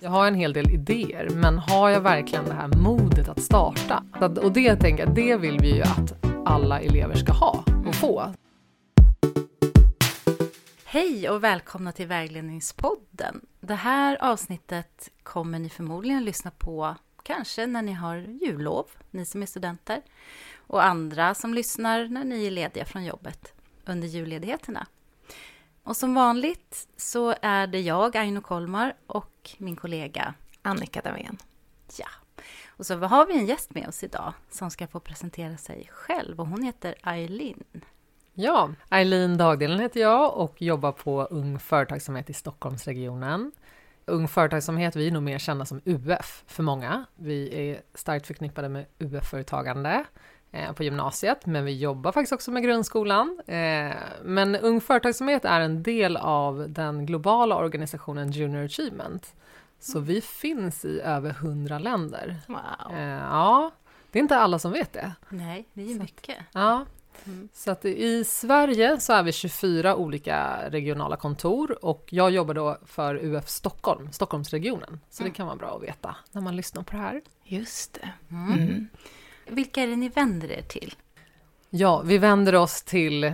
Jag har en hel del idéer, men har jag verkligen det här modet att starta? Och det tänker jag, det vill vi ju att alla elever ska ha och få. Hej och välkomna till Vägledningspodden. Det här avsnittet kommer ni förmodligen lyssna på kanske när ni har jullov, ni som är studenter, och andra som lyssnar när ni är lediga från jobbet under julledigheterna. Och som vanligt så är det jag, Aino Kolmar, och min kollega Annika Davén. Ja. Och så har vi en gäst med oss idag som ska få presentera sig själv och hon heter Eileen. Ja, Eileen Dagdelen heter jag och jobbar på Ung Företagsamhet i Stockholmsregionen. Ung Företagsamhet, vi är nog mer kända som UF för många. Vi är starkt förknippade med UF-företagande på gymnasiet, men vi jobbar faktiskt också med grundskolan. Eh, men Ung Företagsamhet är en del av den globala organisationen Junior Achievement. Så vi finns i över hundra länder. Wow. Eh, ja, det är inte alla som vet det. Nej, det är ju mycket. Ja, Mm. så att i Sverige så är vi 24 olika regionala kontor och jag jobbar då för UF Stockholm, Stockholmsregionen. Så det kan vara bra att veta när man lyssnar på det här. Just det. Mm. Mm. Vilka är det ni vänder er till? Ja, vi vänder oss till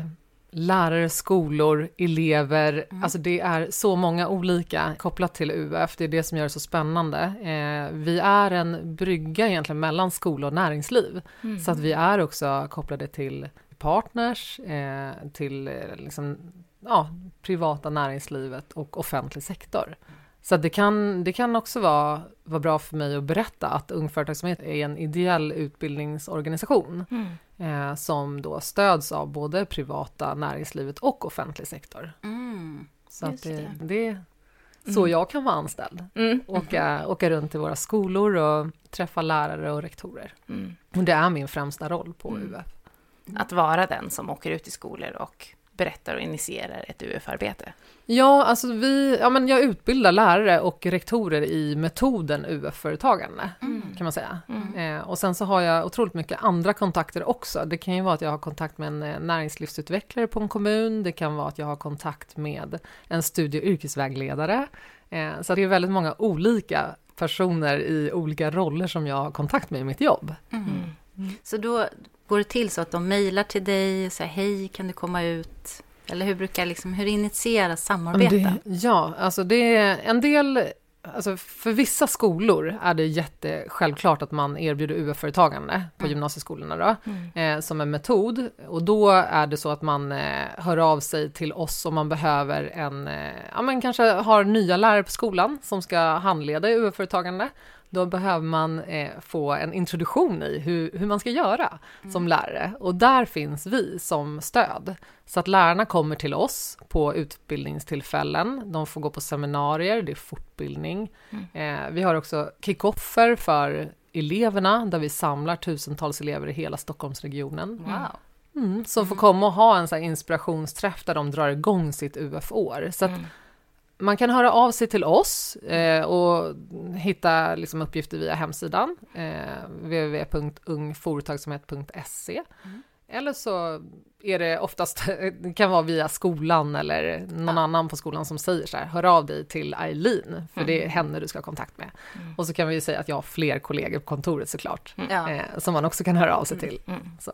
lärare, skolor, elever. Alltså det är så många olika kopplat till UF. Det är det som gör det så spännande. Eh, vi är en brygga egentligen mellan skola och näringsliv. Så att vi är också kopplade till partners, eh, till eh, liksom, ja, privata näringslivet och offentlig sektor. Så det, kan, det kan också vara, vara bra för mig att berätta att Ung Företagsamhet är en ideell utbildningsorganisation eh, som då stöds av både privata näringslivet och offentlig sektor. Mm. Så att Just det, det. det är så jag kan vara anställd. Mm. Åka, åka runt till våra skolor och träffa lärare och rektorer. Mm. Och det är min främsta roll på Mm. UF. Att vara den som åker ut i skolor och berättar och initierar ett UF-arbete. Ja, alltså vi, ja men jag utbildar lärare och rektorer i metoden UF-företagande, kan man säga. Eh, och sen så har jag otroligt mycket andra kontakter också. Det kan ju vara att jag har kontakt med en eh, näringslivsutvecklare på en kommun, det kan vara att jag har kontakt med en studie och yrkesvägledare. Eh, så det är väldigt många olika personer i olika roller som jag har kontakt med i mitt jobb. Så då går det till så att de mejlar till dig och säger hej, kan du komma ut? Eller hur brukar liksom, hur initieras samarbeten? Det, ja, alltså det är en del... Alltså för vissa skolor är det jättesjälvklart att man erbjuder UF-företagande på gymnasieskolorna då, eh, som en metod. Och då är det så att man eh, hör av sig till oss om man behöver en, eh, ja men kanske har nya lärare på skolan som ska handleda UF-företagande. Då behöver man eh, få en introduktion i hur, hur man ska göra som lärare. Och där finns vi som stöd. Så att lärarna kommer till oss på utbildningstillfällen. De får gå på seminarier, det är fortbildning. Eh, vi har också kickoffer för eleverna där vi samlar tusentals elever i hela Stockholmsregionen. Wow. Mm, som får komma och ha en så inspirationsträff där de drar igång sitt UF-år. Så att man kan höra av sig till oss eh, och hitta liksom, uppgifter via hemsidan eh, www.ungforetagsamhet.se eller så är det oftast, det kan vara via skolan eller någon annan på skolan som säger så här, hör av dig till Eileen, för det är henne du ska ha kontakt med. Och så kan vi ju säga att jag har fler kollegor på kontoret såklart, Ja. eh, som man också kan höra av sig till. Så.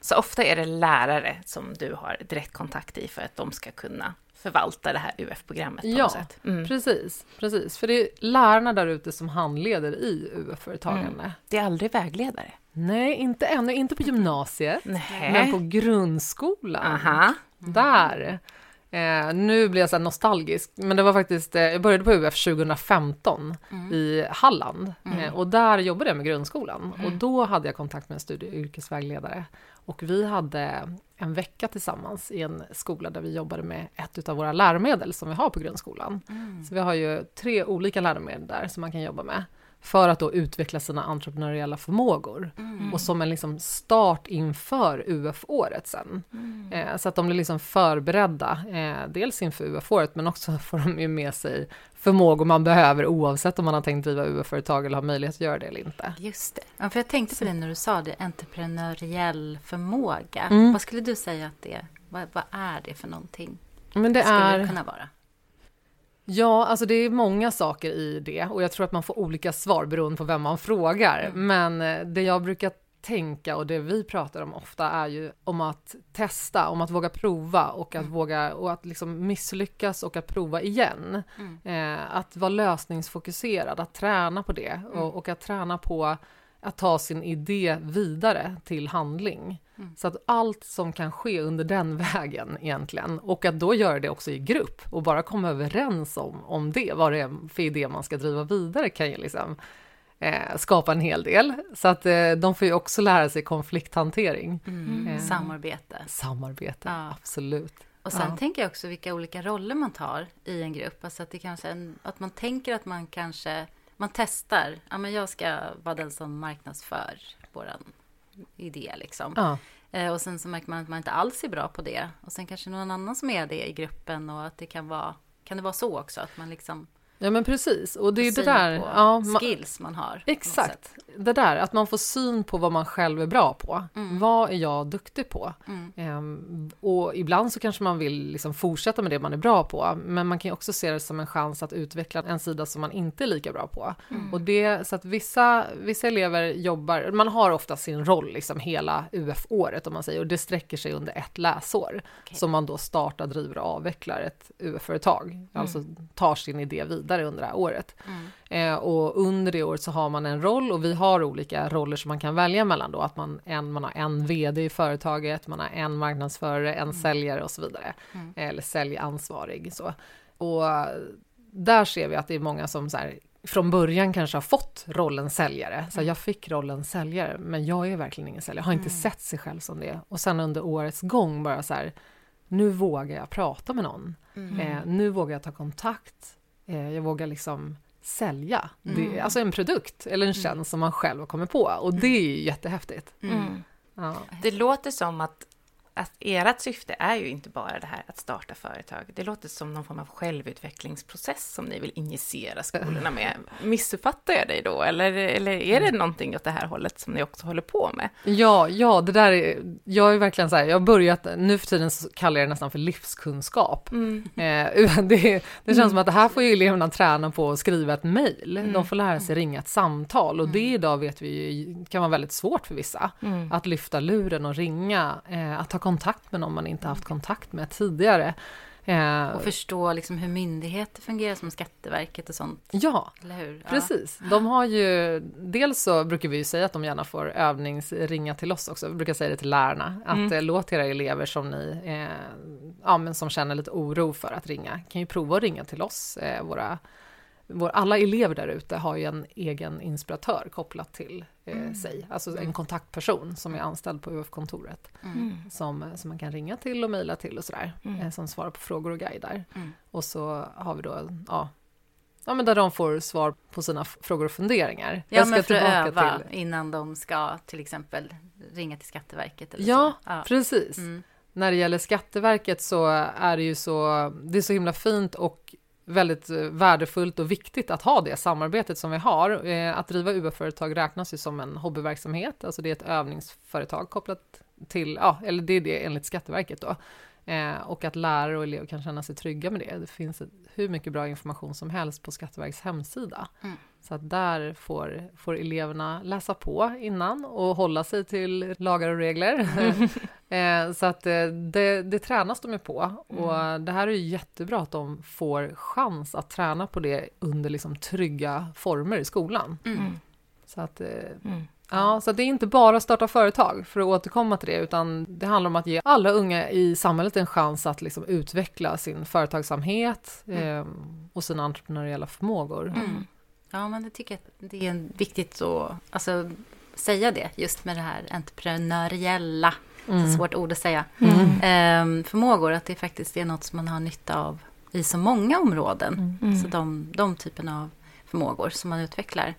Så ofta är det lärare som du har direktkontakt i för att de ska kunna förvalta det här UF-programmet på Ja, något sätt. Mm. precis, precis. För det är lärarna där ute som handleder i UF-företagande. Det är aldrig vägledare. Nej, inte ännu, inte på gymnasiet, Nej. men på grundskolan. Aha. Där. Eh, nu blir jag så nostalgisk, men det var faktiskt, eh, jag började på UF 2015 i Halland eh, och där jobbade jag med grundskolan. Och då hade jag kontakt med en studie och yrkesvägledare. Och vi hade en vecka tillsammans i en skola där vi jobbade med ett av våra läromedel som vi har på grundskolan. Så vi har ju tre olika läromedel där som man kan jobba med för att då utveckla sina entreprenöriella förmågor. Och som en liksom start inför UF-året sen. Eh, så att de blir liksom förberedda, eh, dels inför UF-året, men också får de ju med sig förmågor man behöver oavsett om man har tänkt driva UF-företag eller har möjlighet att göra det eller inte. Just det. Ja, för jag tänkte på det när du sa det, entreprenöriell förmåga. Mm. Vad skulle du säga att det vad, vad är det för någonting? Men det skulle är... det kunna vara? Ja, alltså det är många saker i det och jag tror att man får olika svar beroende på vem man frågar. Mm. Men eh, det jag brukar tänka och det vi pratar om ofta är ju om att testa, om att våga prova och att mm. våga och att liksom misslyckas och att prova igen. Mm. Eh, att vara lösningsfokuserad, att träna på det mm. och, och, att träna på att ta sin idé vidare till handling. Mm. Så att allt som kan ske under den vägen egentligen och att då göra det också i grupp och bara komma överens om, om det, vad det är för idé man ska driva vidare kan ju liksom eh, skapa en hel del. Så att eh, de får ju också lära sig konflikthantering. Mm. Eh, samarbete. Samarbete, ja. absolut. Och sen ja. tänker jag också vilka olika roller man tar i en grupp. Alltså att, det kanske en, att man tänker att man kanske man testar. Ja, men jag ska vara den som marknadsför vår idé. Liksom. Ja. Eh, och sen så märker man att man inte alls är bra på det. Och sen kanske någon annan som är det i gruppen och att det kan vara, kan det vara så också? Att man liksom Ja men precis, och det är det där... Ja, skills man har. Exakt, det där att man får syn på vad man själv är bra på. Mm. Vad är jag duktig på? Mm. Ehm, och ibland så kanske man vill liksom fortsätta med det man är bra på, men man kan ju också se det som en chans att utveckla en sida som man inte är lika bra på. Mm. Och det, så att vissa, vissa elever jobbar, man har ofta sin roll liksom hela UF-året om man säger, och det sträcker sig under ett läsår. Okay. Som man då startar, driver och avvecklar ett UF-företag, alltså mm. tar sin idé vidare vidare under det här året. Mm. Eh, och under det året så har man en roll och vi har olika roller som man kan välja mellan då, att man, en, man har en VD i företaget, man har en marknadsförare, en mm. säljare och så vidare. Mm. Eller säljansvarig så. Och där ser vi att det är många som så här, från början kanske har fått rollen säljare. Så mm. jag fick rollen säljare, men jag är verkligen ingen säljare. Jag har inte mm. sett sig själv som det. Och sen under årets gång bara så här, nu vågar jag prata med någon. Mm. Eh, nu vågar jag ta kontakt. Eh, jag vågar liksom sälja, mm. det, alltså en produkt eller en mm. tjänst som man själv kommit på och det är ju jättehäftigt. Mm. Ja. Det låter som att att ert syfte är ju inte bara det här att starta företag. Det låter som någon form av självutvecklingsprocess som ni vill injicera skolorna med. Missuppfattar jag dig då? Eller, eller är det någonting åt det här hållet som ni också håller på med? Ja, ja, det där är, jag är verkligen så här, jag har börjat, nu för tiden kallar jag det nästan för livskunskap. Mm. Eh, det, det känns mm. som att det här får ju eleverna träna på att skriva ett mejl. Mm. De får lära sig ringa ett samtal och det mm. idag vet vi kan vara väldigt svårt för vissa. Mm. Att lyfta luren och ringa, eh, att ta kontakt med någon man inte haft kontakt med tidigare. Eh, och förstå liksom hur myndigheter fungerar som Skatteverket och sånt. Ja, precis. De har ju, dels så brukar vi ju säga att de gärna får övningsringa till oss också. Vi brukar säga det till lärarna, att mm. Eh, låt era elever som ni, eh, ja men som känner lite oro för att ringa, kan ju prova att ringa till oss, eh, våra vår, alla elever där ute har ju en egen inspiratör kopplat till eh, mm. sig, alltså en mm. kontaktperson som är anställd på UF-kontoret mm. som, som man kan ringa till och mejla till och sådär, mm. eh, som svarar på frågor och guidar. Mm. Och så har vi då, ja, ja men där de får svar på sina frågor och funderingar. Ja, men för att öva till... innan de ska till exempel ringa till Skatteverket eller ja, så. Ja, precis. Mm. När det gäller Skatteverket så är det ju så, det är så himla fint och väldigt eh, värdefullt och viktigt att ha det samarbetet som vi har. Eh, att driva UF-företag räknas ju som en hobbyverksamhet, alltså det är ett övningsföretag kopplat till, ja, eller det är det enligt Skatteverket då. Eh, och att lärare och elever kan känna sig trygga med det. Det finns hur mycket bra information som helst på Skatteverkets hemsida. Mm. Så att där får, får eleverna läsa på innan och hålla sig till lagar och regler. Mm. Eh, så att eh, det, det tränas de ju på och mm. det här är ju jättebra att de får chans att träna på det under liksom trygga former i skolan. Mm. Så att mm. Ja, så det är inte bara att starta företag, för att återkomma till det, utan det handlar om att ge alla unga i samhället en chans att liksom utveckla sin företagsamhet mm. eh, och sina entreprenöriella förmågor. Mm. Ja, men det tycker jag det är viktigt att alltså, säga det, just med det här entreprenöriella, mm. så svårt ord att säga, eh, förmågor, att det faktiskt är något som man har nytta av i så många områden. Mm. Så de, de typen av förmågor som man utvecklar.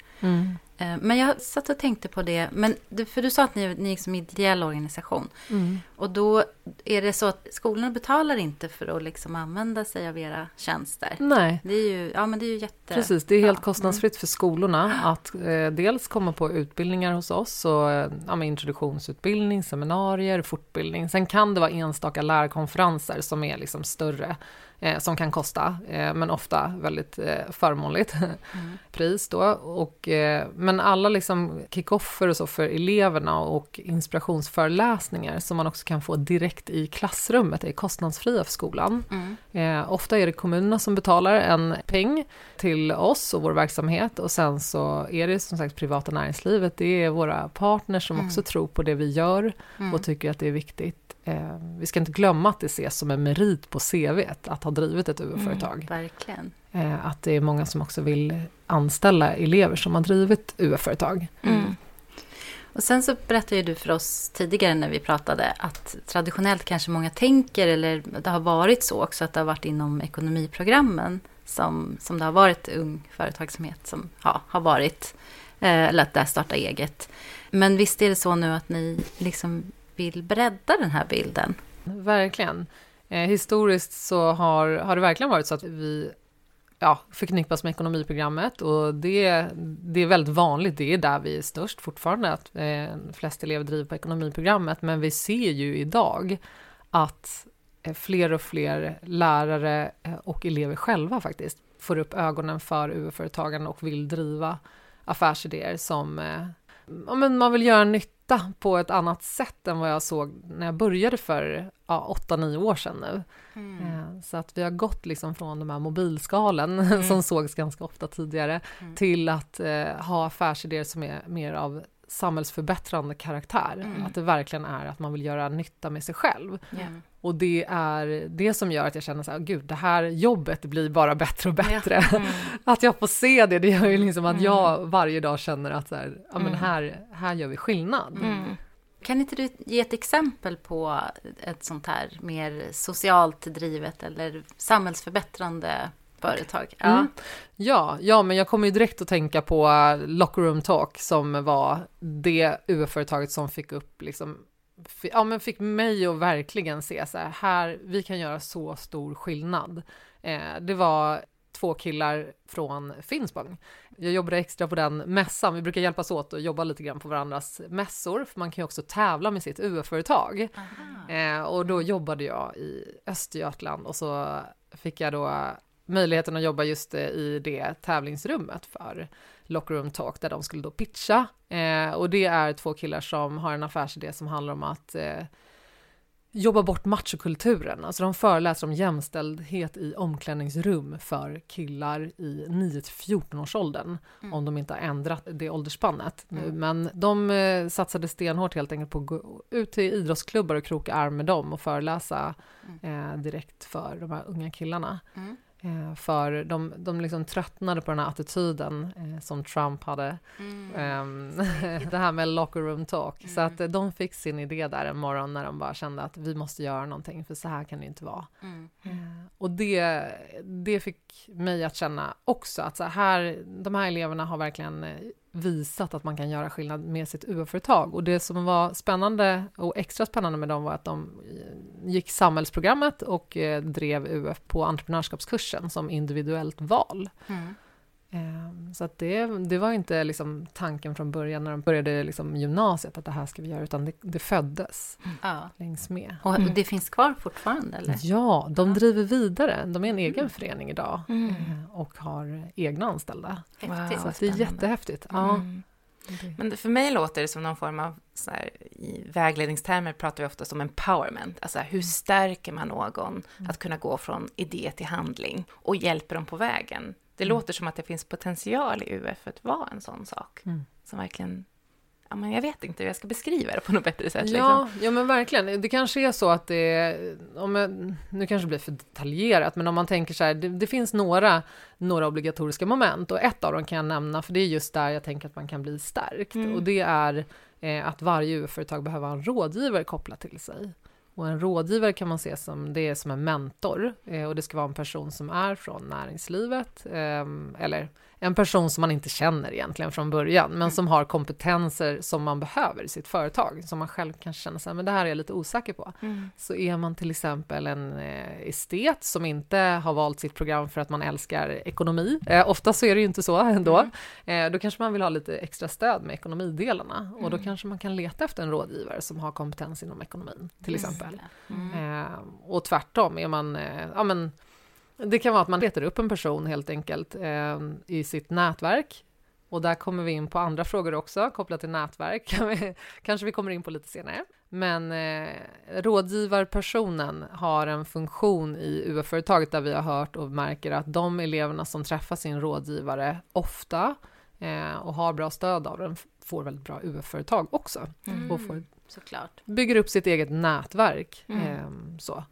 Mm. Eh, men jag satt och tänkte på det, men för du sa att ni, ni är som ideell organisation. Mm. Och då är det så att skolorna betalar inte för att liksom använda sig av era tjänster. Nej. Det är ju, ja, men det är ju jätte... Precis, det är helt kostnadsfritt för skolorna att eh, dels komma på utbildningar hos oss, och, eh, ja, introduktionsutbildning, seminarier, fortbildning. Sen kan det vara enstaka lärarkonferenser som är liksom större eh, som kan kosta, eh, men ofta väldigt eh, förmånligt mm. pris då. Och, eh, men alla liksom kickoffer och så för eleverna och inspirationsföreläsningar som man också kan få direkt i klassrummet är kostnadsfria för skolan. Mm. Eh, ofta är det kommunerna som betalar en peng till oss och vår verksamhet och sen så är det som sagt privata näringslivet, det är våra partners som mm. också tror på det vi gör mm. och tycker att det är viktigt eh, vi ska inte glömma att det ses som en merit på CV att ha drivit ett UF-företag. Mm, verkligen. Eh, att det är många som också vill anställa elever som har drivit UF-företag. Mm. Och sen så berättade ju du för oss tidigare när vi pratade att traditionellt kanske många tänker, eller det har varit så också, att det har varit inom ekonomiprogrammen som, som det har varit ung företagsamhet som ja, har varit, eh, eller att där starta eget. Men visst är det så nu att ni liksom vill bredda den här bilden. Verkligen. Eh, historiskt så har, har det verkligen varit så att vi ja, förknippas med ekonomiprogrammet och det, det är väldigt vanligt, det är där vi är störst fortfarande, att eh, flest elever driver på ekonomiprogrammet, men vi ser ju idag att eh, fler och fler lärare eh, och elever själva faktiskt får upp ögonen för UF-företagen och vill driva affärsidéer som eh, ja, men man vill göra nytta på ett annat sätt än vad jag såg när jag började för ja, 8-9 år sedan nu. Mm. Eh, så att vi har gått liksom från de här mobilskalen mm. som sågs ganska ofta tidigare mm. till att eh, ha affärsidéer som är mer av samhällsförbättrande karaktär. Mm. Att det verkligen är att man vill göra nytta med sig själv. Yeah. Och det är det som gör att jag känner så här, gud, det här jobbet blir bara bättre och bättre. Yeah. Mm. att jag får se det, det gör ju liksom att mm. jag varje dag känner att så här, ja, men mm. här, här gör vi skillnad. Mm. Kan inte du ge ett exempel på ett sånt här mer socialt drivet eller samhällsförbättrande företag. Ja. Mm. ja, ja, men jag kommer ju direkt att tänka på Locker Room Talk som var det UF-företaget som fick upp liksom ja, men fick mig att verkligen se så här, här vi kan göra så stor skillnad. Eh, det var två killar från Finspång. Jag jobbade extra på den mässan. Vi brukar hjälpas åt och jobba lite grann på varandras mässor, för man kan ju också tävla med sitt UF-företag. Eh, och då jobbade jag i Östergötland och så fick jag då möjligheten att jobba just eh, i det tävlingsrummet för Locker Room Talk där de skulle då pitcha. Eh, och det är två killar som har en affärsidé som handlar om att eh, jobba bort machokulturen. Alltså de föreläser om jämställdhet i omklädningsrum för killar i 9-14 års åldern mm. om de inte har ändrat det åldersspannet nu. Mm. Men de eh, satsade stenhårt helt enkelt på att gå ut till idrottsklubbar och kroka arm med dem och föreläsa mm. eh, direkt för de här unga killarna. Mm. Eh, för de, de liksom tröttnade på den här attityden eh, som Trump hade. Mm. Eh, det här med locker room talk. Mm. Så att eh, de fick sin idé där en morgon när de bara kände att vi måste göra någonting för så här kan det inte vara. Mm. Eh, och det, det fick mig att känna också att så här, de här eleverna har verkligen eh, visat att man kan göra skillnad med sitt UF-företag. Och det som var spännande och extra spännande med dem var att de eh, gick samhällsprogrammet och eh, drev UF på entreprenörskapskursen som individuellt val. Mm. Ehm, så att det, det var inte liksom tanken från början när de började liksom gymnasiet att det här ska vi göra, utan det, det föddes mm. längs med. Och mm. det finns kvar fortfarande? Eller? Ja, de ja. driver vidare. De är en egen mm. förening idag mm. Eh, och har egna anställda. Häftigt. Så det är jättehäftigt. Ja. Mm. Men för mig låter det som någon form av, så här, i vägledningstermer pratar vi ofta om empowerment, alltså hur stärker man någon mm. att kunna gå från idé till handling och hjälper dem på vägen. Det mm. låter som att det finns potential i UF att vara en sån sak mm. som verkligen Ja, men jag vet inte hur jag ska beskriva det på något bättre sätt. Ja, liksom. ja men verkligen. Det kanske är så att det om jag, nu kanske det blir för detaljerat, men om man tänker så här, det, det, finns några, några obligatoriska moment och ett av dem kan jag nämna, för det är just där jag tänker att man kan bli stärkt mm. och det är eh, att varje UF-företag behöver ha en rådgivare kopplat till sig. Och en rådgivare kan man se som, det är som en mentor. Eh, och det ska vara en person som är från näringslivet eh, eller en person som man inte känner egentligen från början, men mm. som har kompetenser som man behöver i sitt företag, som man själv kanske känner sig, men det här är jag lite osäker på. Mm. Så är man till exempel en eh, estet som inte har valt sitt program för att man älskar ekonomi, eh, ofta så är det ju inte så ändå, mm. eh, då kanske man vill ha lite extra stöd med ekonomidelarna och då mm. kanske man kan leta efter en rådgivare som har kompetens inom ekonomin, till exempel. Mm. Eh, och tvärtom, är man, eh, ja men Det kan vara att man letar upp en person helt enkelt eh, i sitt nätverk. Och där kommer vi in på andra frågor också kopplat till nätverk. Kanske vi kommer in på lite senare. Men eh, rådgivarpersonen har en funktion i UF-företaget där vi har hört och märker att de eleverna som träffar sin rådgivare ofta eh, och har bra stöd av den får väldigt bra UF-företag också. Mm. Och får, Såklart. bygger upp sitt eget nätverk. Mm. Eh, så.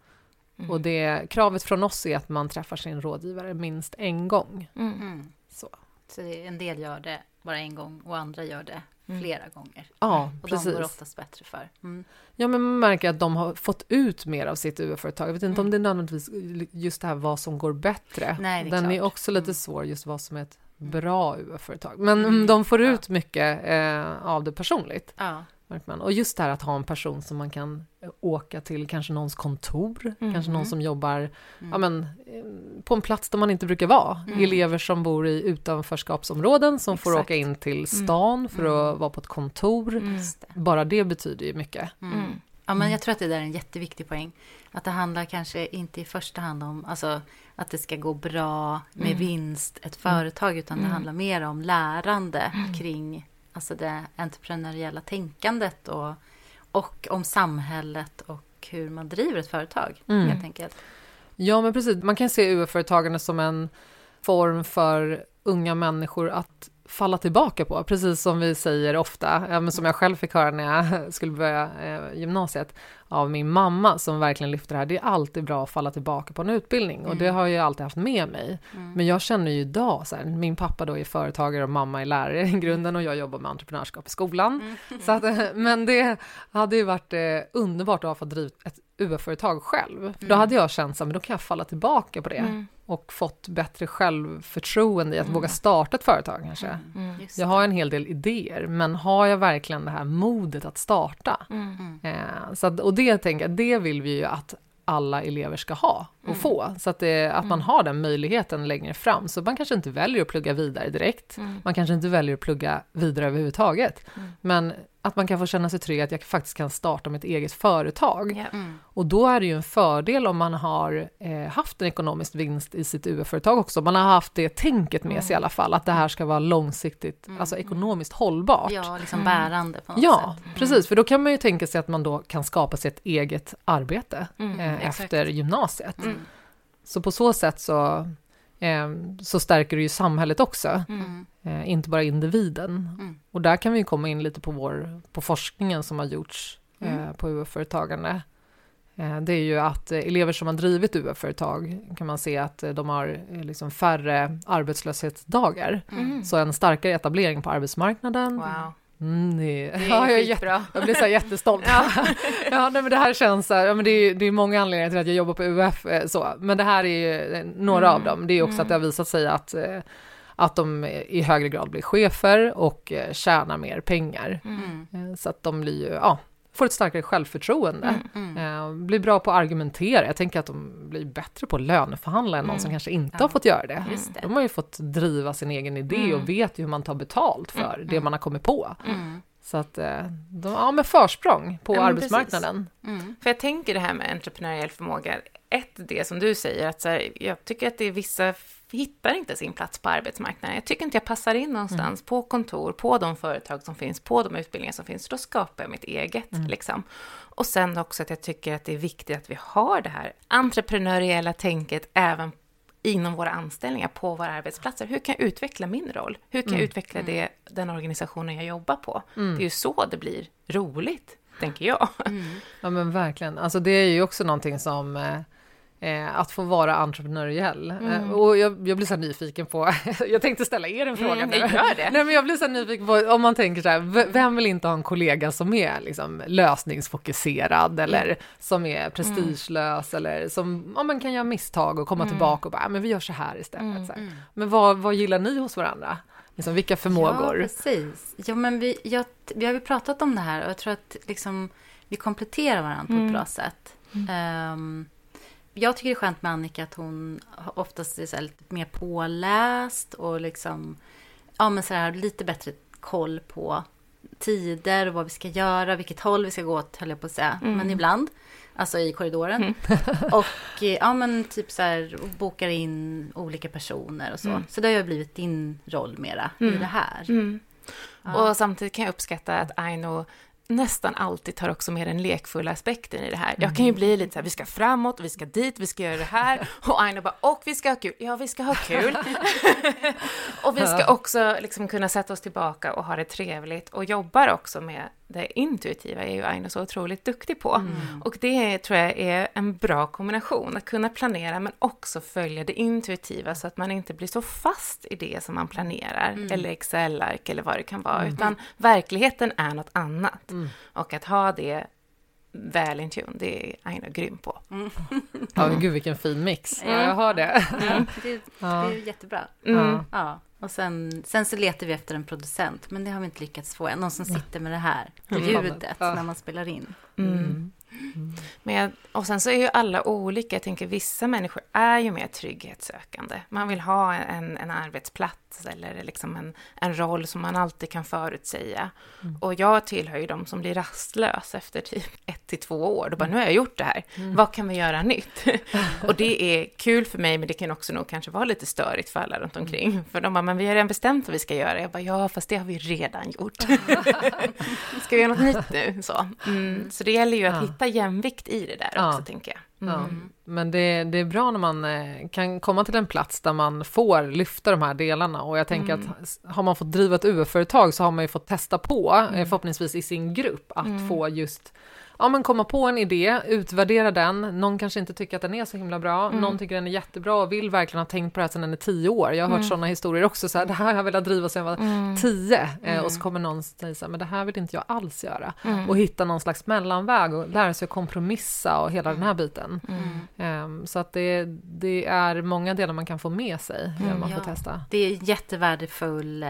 Mm. Och det, kravet från oss är att man träffar sin rådgivare minst en gång. Mm. Mm. Så. Så en del gör det bara en gång och andra gör det Mm. flera gånger. Ja, Och de går precis. oftast bättre för. Mm. Ja, men man märker att de har fått ut mer av sitt UF-företag. Jag vet inte Mm. om det är nödvändigtvis just det här vad som går bättre. Nej, det är Den är klart. också lite Mm. svår, just vad som är ett bra UF-företag. Men Mm. de får Ja. ut mycket eh, av det personligt. Ja. Märker man. Och just det här att ha en person som man kan eh, åka till, kanske någons kontor, Mm. kanske någon som jobbar Mm. ja, men, eh, på en plats där man inte brukar vara. Mm. Elever som bor i utanförskapsområden som får Exakt. åka in till stan för Mm. att vara på ett kontor. Mm. Bara det betyder ju mycket. Mm. Mm. Ja, men jag tror att det där är en jätteviktig poäng. Att det handlar kanske inte i första hand om alltså, att det ska gå bra med Mm. vinst, ett företag, utan det Mm. handlar mer om lärande kring alltså det entreprenöriella tänkandet och, och om samhället och hur man driver ett företag, Mm. helt enkelt. Ja, men precis. Man kan se UF-företagande som en form för unga människor att falla tillbaka på, precis som vi säger ofta, som jag själv fick höra när jag skulle börja eh, gymnasiet av min mamma som verkligen lyfter det här. Det är alltid bra att falla tillbaka på en utbildning och det Mm. har jag alltid haft med mig. Mm. Men jag känner ju idag, så här, min pappa då är företagare och mamma är lärare i grunden och jag jobbar med entreprenörskap i skolan. Mm. Så att, eh, men det hade ju varit eh, underbart att ha fått driva ett UF-företag själv. För då Mm. hade jag känt så här, men då kan jag falla tillbaka på det Mm. Och fått bättre självförtroende i att Mm. våga starta ett företag kanske. Mm. Just Jag det. har en hel del idéer, men har jag verkligen det här modet att starta? Mm. Mm. Eh, så att, och det tänker jag, det vill vi ju att alla elever ska ha och Mm. få, så att, det, att man Mm. har den möjligheten längre fram. Så man kanske inte väljer att plugga vidare direkt, Mm. man kanske inte väljer att plugga vidare överhuvudtaget, Mm. men att man kan få känna sig trygg att jag faktiskt kan starta mitt eget företag. Ja. Mm. Och då är det ju en fördel om man har eh, haft en ekonomisk vinst i sitt UF-företag också. Man har haft det tänket med sig i alla fall, att det här ska vara långsiktigt, Mm. alltså ekonomiskt hållbart. Ja, liksom Mm. bärande på något Ja, sätt. precis, för då kan man ju tänka sig att man då kan skapa sig ett eget arbete Mm. eh, efter gymnasiet. Mm. Så på så sätt så, så stärker det ju samhället också, Mm. eh, inte bara individen. Mm. Och där kan vi komma in lite på, vår, på forskningen som har gjorts eh, Mm. på UF-företagande. Eh, det är ju att elever som har drivit UF-företag kan man se att de har liksom färre arbetslöshetsdagar. Mm. Så en starkare etablering på arbetsmarknaden. Wow. Mm, det, Det är ja, jag, är jätte, jag blir så jättestolt. ja. nej, men det här känns så här, ja, men det, är, det är många anledningar till att jag jobbar på UF, eh, så. men det här är ju eh, några Mm. av dem. Det är också Mm. att det har visat sig att, eh, att de i högre grad blir chefer och eh, tjänar mer pengar. Mm. Så att de blir ju, ja, får ett starkare självförtroende. Mm. Mm. Eh, blir bra på att argumentera. Jag tänker att de blir bättre på att löneförhandla än någon Mm. som kanske inte Ja. har fått göra det. Det. De har ju fått driva sin egen idé Mm. och vet ju hur man tar betalt för Mm. det man har kommit på. Så att eh, de har med försprång på Ja, arbetsmarknaden. För jag tänker det här med entreprenöriell förmåga, ett det som du säger, att här, jag tycker att det är vissa hittar inte sin plats på arbetsmarknaden. Jag tycker inte jag passar in någonstans på kontor, på de företag som finns, på de utbildningar som finns. Då skapar jag mitt eget. Mm. Liksom. Och sen också att jag tycker att det är viktigt att vi har det här entreprenöriella tänket även inom våra anställningar på våra arbetsplatser. Hur kan jag utveckla min roll? Hur kan jag Mm. utveckla det, den organisationen jag jobbar på? Mm. Det är ju så det blir roligt, tänker jag. Mm. Ja men verkligen. Alltså det är ju också någonting som eh, eh, att få vara entreprenöriell. Mm. Eh, och jag, jag blir så nyfiken på, jag tänkte ställa er en fråga Mm, nu. gör det. Nej men jag blir så nyfiken på, om man tänker så här, vem vill inte ha en kollega som är liksom lösningsfokuserad eller som är prestigelös eller som ja, men kan göra misstag och komma Mm. tillbaka och bara, "Ah, men vi gör så här istället. Mm. Så här. Mm. Men vad, vad gillar ni hos varandra? Liksom, vilka förmågor? Ja, precis. Ja, men vi, jag, vi har ju pratat om det här och jag tror att liksom, vi kompletterar varandra på Mm. ett bra sätt. Ehm, jag tycker det är skönt med Annika att hon oftast är så här lite mer påläst och liksom, ja men så här lite bättre koll på tider och vad vi ska göra, vilket håll vi ska gå åt höll jag på att säga. Mm. Men ibland Alltså i korridoren. Mm. och eh, ja men typ så här bokar in olika personer och så. Mm. Så det har ju blivit din roll mera i Mm. det här. Mm. Ja. Och samtidigt kan jag uppskatta att Aino nästan alltid tar också med den lekfulla aspekten i det här. Jag kan ju bli lite så här, vi ska framåt, vi ska dit, vi ska göra det här. Och Aino bara, och vi ska ha kul. Ja, vi ska ha kul. och vi ska också liksom kunna sätta oss tillbaka och ha det trevligt. Och jobbar också med det intuitiva, är ju Aino så otroligt duktig på. Mm. Och det tror jag är en bra kombination, att kunna planera men också följa det intuitiva så att man inte blir så fast i det som man planerar, Mm. eller Excel-ark eller vad det kan vara, utan verkligheten är något annat. Mm. Och att ha det väl in tune, det är Aino grym på. Ja, men gud vilken fin mix. Ja, Ja. jag hör det. Ja, det, det Ja. är jättebra. Mm. Ja. Och sen, sen så letar vi efter en producent, men det har vi inte lyckats få än. Någon som sitter med det här Mm. ljudet Ja. när man spelar in. Mm. Men jag, och sen så är ju alla olika. Jag tänker vissa människor är ju mer trygghetssökande. Man vill ha en, en arbetsplats eller liksom en, en roll som man alltid kan förutsäga. Och jag tillhör ju de som blir rastlös efter typ ett till två år. Då bara, nu har jag gjort det här. Vad kan vi göra nytt? och det är kul för mig, men det kan också nog kanske vara lite störigt för alla runt omkring. För de bara, men vi har redan bestämt vad vi ska göra. Jag bara, ja, fast det har vi redan gjort. ska vi göra något nytt nu? Så, mm. så det gäller ju att Ja. Hitta jämvikt i det där Ja. också, tänker jag. Ja, Mm. men det, det är bra när man eh, kan komma till en plats där man får lyfta de här delarna och jag tänker Mm. att har man fått driva ett UF-företag så har man ju fått testa på, Mm. eh, förhoppningsvis i sin grupp, att få just Ja men komma på en idé, utvärdera den, någon kanske inte tycker att den är så himla bra, Mm. någon tycker den är jättebra och vill verkligen ha tänkt på det här sedan den är tio år. Jag har hört Mm. sådana historier också, så här, det här har jag velat driva sedan jag var Mm. tio, eh, Mm. och så kommer någon säga så här, men det här vill inte jag alls göra. Mm. Och hitta någon slags mellanväg och lära sig att kompromissa och hela den här biten. Mm. Ehm, så att det, det är många delar man kan få med sig genom Mm, att ja. få testa. Det är jättevärdefull eh,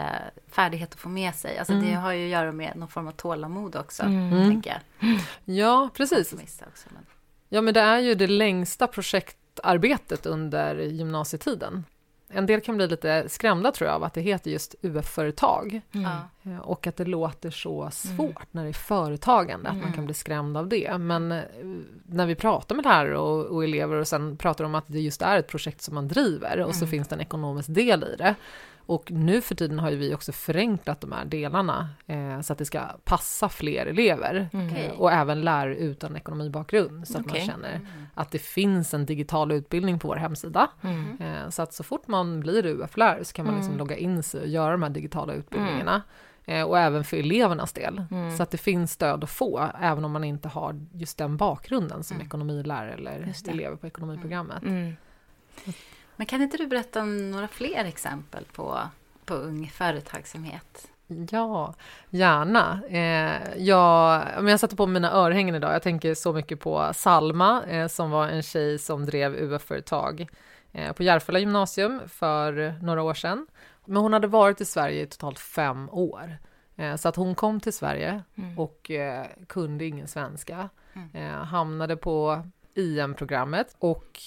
färdighet att få med sig. Alltså Mm. det har ju att göra med någon form av tålamod också, Mm. tänker jag. Ja, precis. Också, men. Ja, men det är ju det längsta projektarbetet under gymnasietiden. En del kan bli lite skrämda tror jag av att det heter just UF-företag Mm. Eh, och att det låter så svårt när det är företagande, att man Mm. kan bli skrämd av det. Men eh, när vi pratar med lärare och, och elever och sen pratar om att det just är ett projekt som man driver och så Mm. finns det en ekonomisk del i det. Och nu för tiden har ju vi också förenklat de här delarna eh, så att det ska passa fler elever. Mm. Och även lärare utan ekonomibakgrund så att Okej. man känner Mm. att det finns en digital utbildning på vår hemsida. Mm. Eh, Så att så fort man blir UF-lärare så kan man liksom Mm. logga in sig och göra de här digitala utbildningarna. Eh, Och även för elevernas del. Mm. Så att det finns stöd att få, även om man inte har just den bakgrunden som Mm. ekonomilärare eller elever på ekonomiprogrammet. Mm. Men kan inte du berätta om några fler exempel på, på ung företagsamhet? Ja, gärna. Eh, jag, jag satte på mina örhängen idag. Jag tänker så mycket på Salma eh, som var en tjej som drev UF-företag eh, på Järfälla gymnasium för några år sedan. Men hon hade varit i Sverige i totalt fem år. Eh, så att hon kom till Sverige Mm. och eh, kunde ingen svenska. Mm. Eh, hamnade på IM-programmet och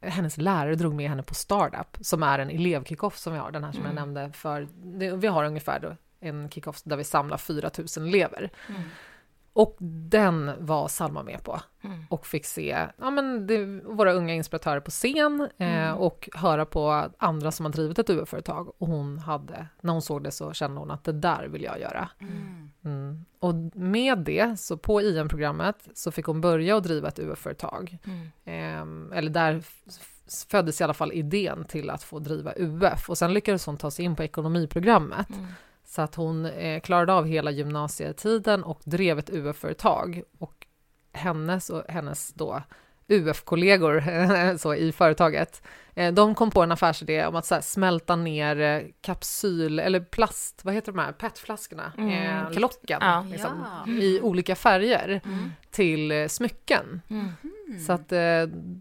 hennes lärare drog med henne på Startup, som är en elevkickoff som vi har, den här som Mm. jag nämnde för, vi har ungefär då en kickoff där vi samlar 4 000 elever. Mm. Och den var Salma med på Mm. och fick se ja, men det, våra unga inspiratörer på scen eh, Mm. och höra på andra som har drivit ett UF-företag. Och hon hade, när hon såg det så kände hon att det där vill jag göra. Mm. Mm. Och med det, så på IM-programmet, så fick hon börja att driva ett UF-företag. Mm. Ehm, eller där föddes i alla fall idén till att få driva UF. Och sen lyckades hon ta sig in på ekonomiprogrammet. Så att hon eh, klarade av hela gymnasietiden och drev ett UF-företag. Och hennes och hennes då UF-kollegor så i företaget, de kom på en affärsidé om att så här, smälta ner eh, kapsyl, eller plast, vad heter de här, petflaskorna, Mm, eh, locken, ja. liksom, Ja. i olika färger Mm. till eh, smycken. Mm. Mm. Så att eh,